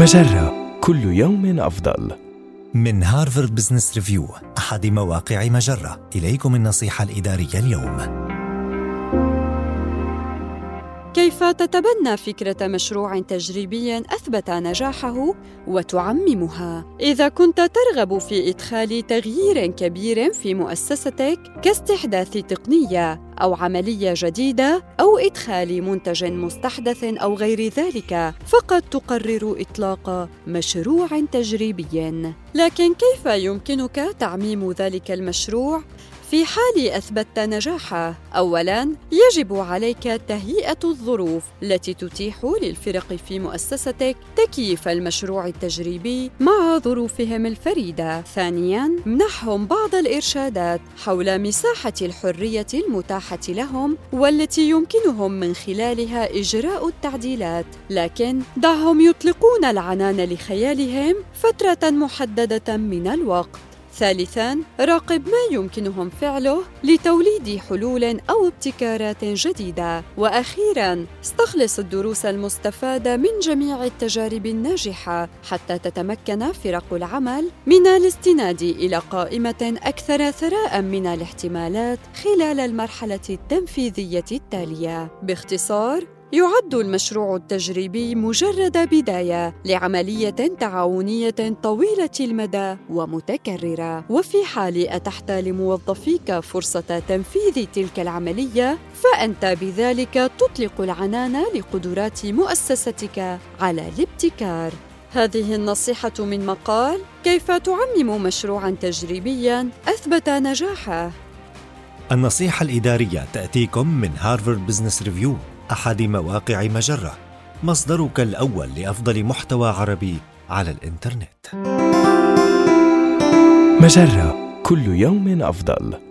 مجرة. كل يوم أفضل. من Harvard Business Review أحد مواقع مجرة. إليكم النصيحة الإدارية اليوم. كيف تتبنى فكرة مشروع تجريبي أثبت نجاحه وتعممها؟ إذا كنت ترغب في إدخال تغيير كبير في مؤسستك كاستحداث تقنية أو عملية جديدة أو إدخال منتج مستحدث أو غير ذلك، فقد تقرر إطلاق مشروع تجريبي. لكن كيف يمكنك تعميم ذلك المشروع في حال أثبتت نجاحه اولا يجب عليك تهيئة الظروف التي تتيح للفرق في مؤسستك تكييف المشروع التجريبي مع ظروفهم الفريدة. ثانيا منحهم بعض الإرشادات حول مساحة الحرية المتاحة لهم والتي يمكنهم من خلالها إجراء التعديلات. لكن دعهم يطلقون العنان لخيالهم فترة محددة من الوقت. ثالثاً، راقب ما يمكنهم فعله لتوليد حلول أو ابتكارات جديدة، وأخيراً، استخلص الدروس المستفادة من جميع التجارب الناجحة حتى تتمكن فرق العمل من الاستناد إلى قائمة أكثر ثراء من الاحتمالات خلال المرحلة التنفيذية التالية. باختصار، يعد المشروع التجريبي مجرد بداية لعملية تعاونية طويلة المدى ومتكررة. وفي حال أتحت لموظفيك فرصة تنفيذ تلك العملية فأنت بذلك تطلق العنان لقدرات مؤسستك على الابتكار. هذه النصيحة من مقال كيف تعمم مشروعا تجريبيا أثبت نجاحه؟ النصيحة الإدارية تأتيكم من Harvard Business Review أحد مواقع مجرة مصدرك الأول لأفضل محتوى عربي على الإنترنت. مجرة كل يوم أفضل.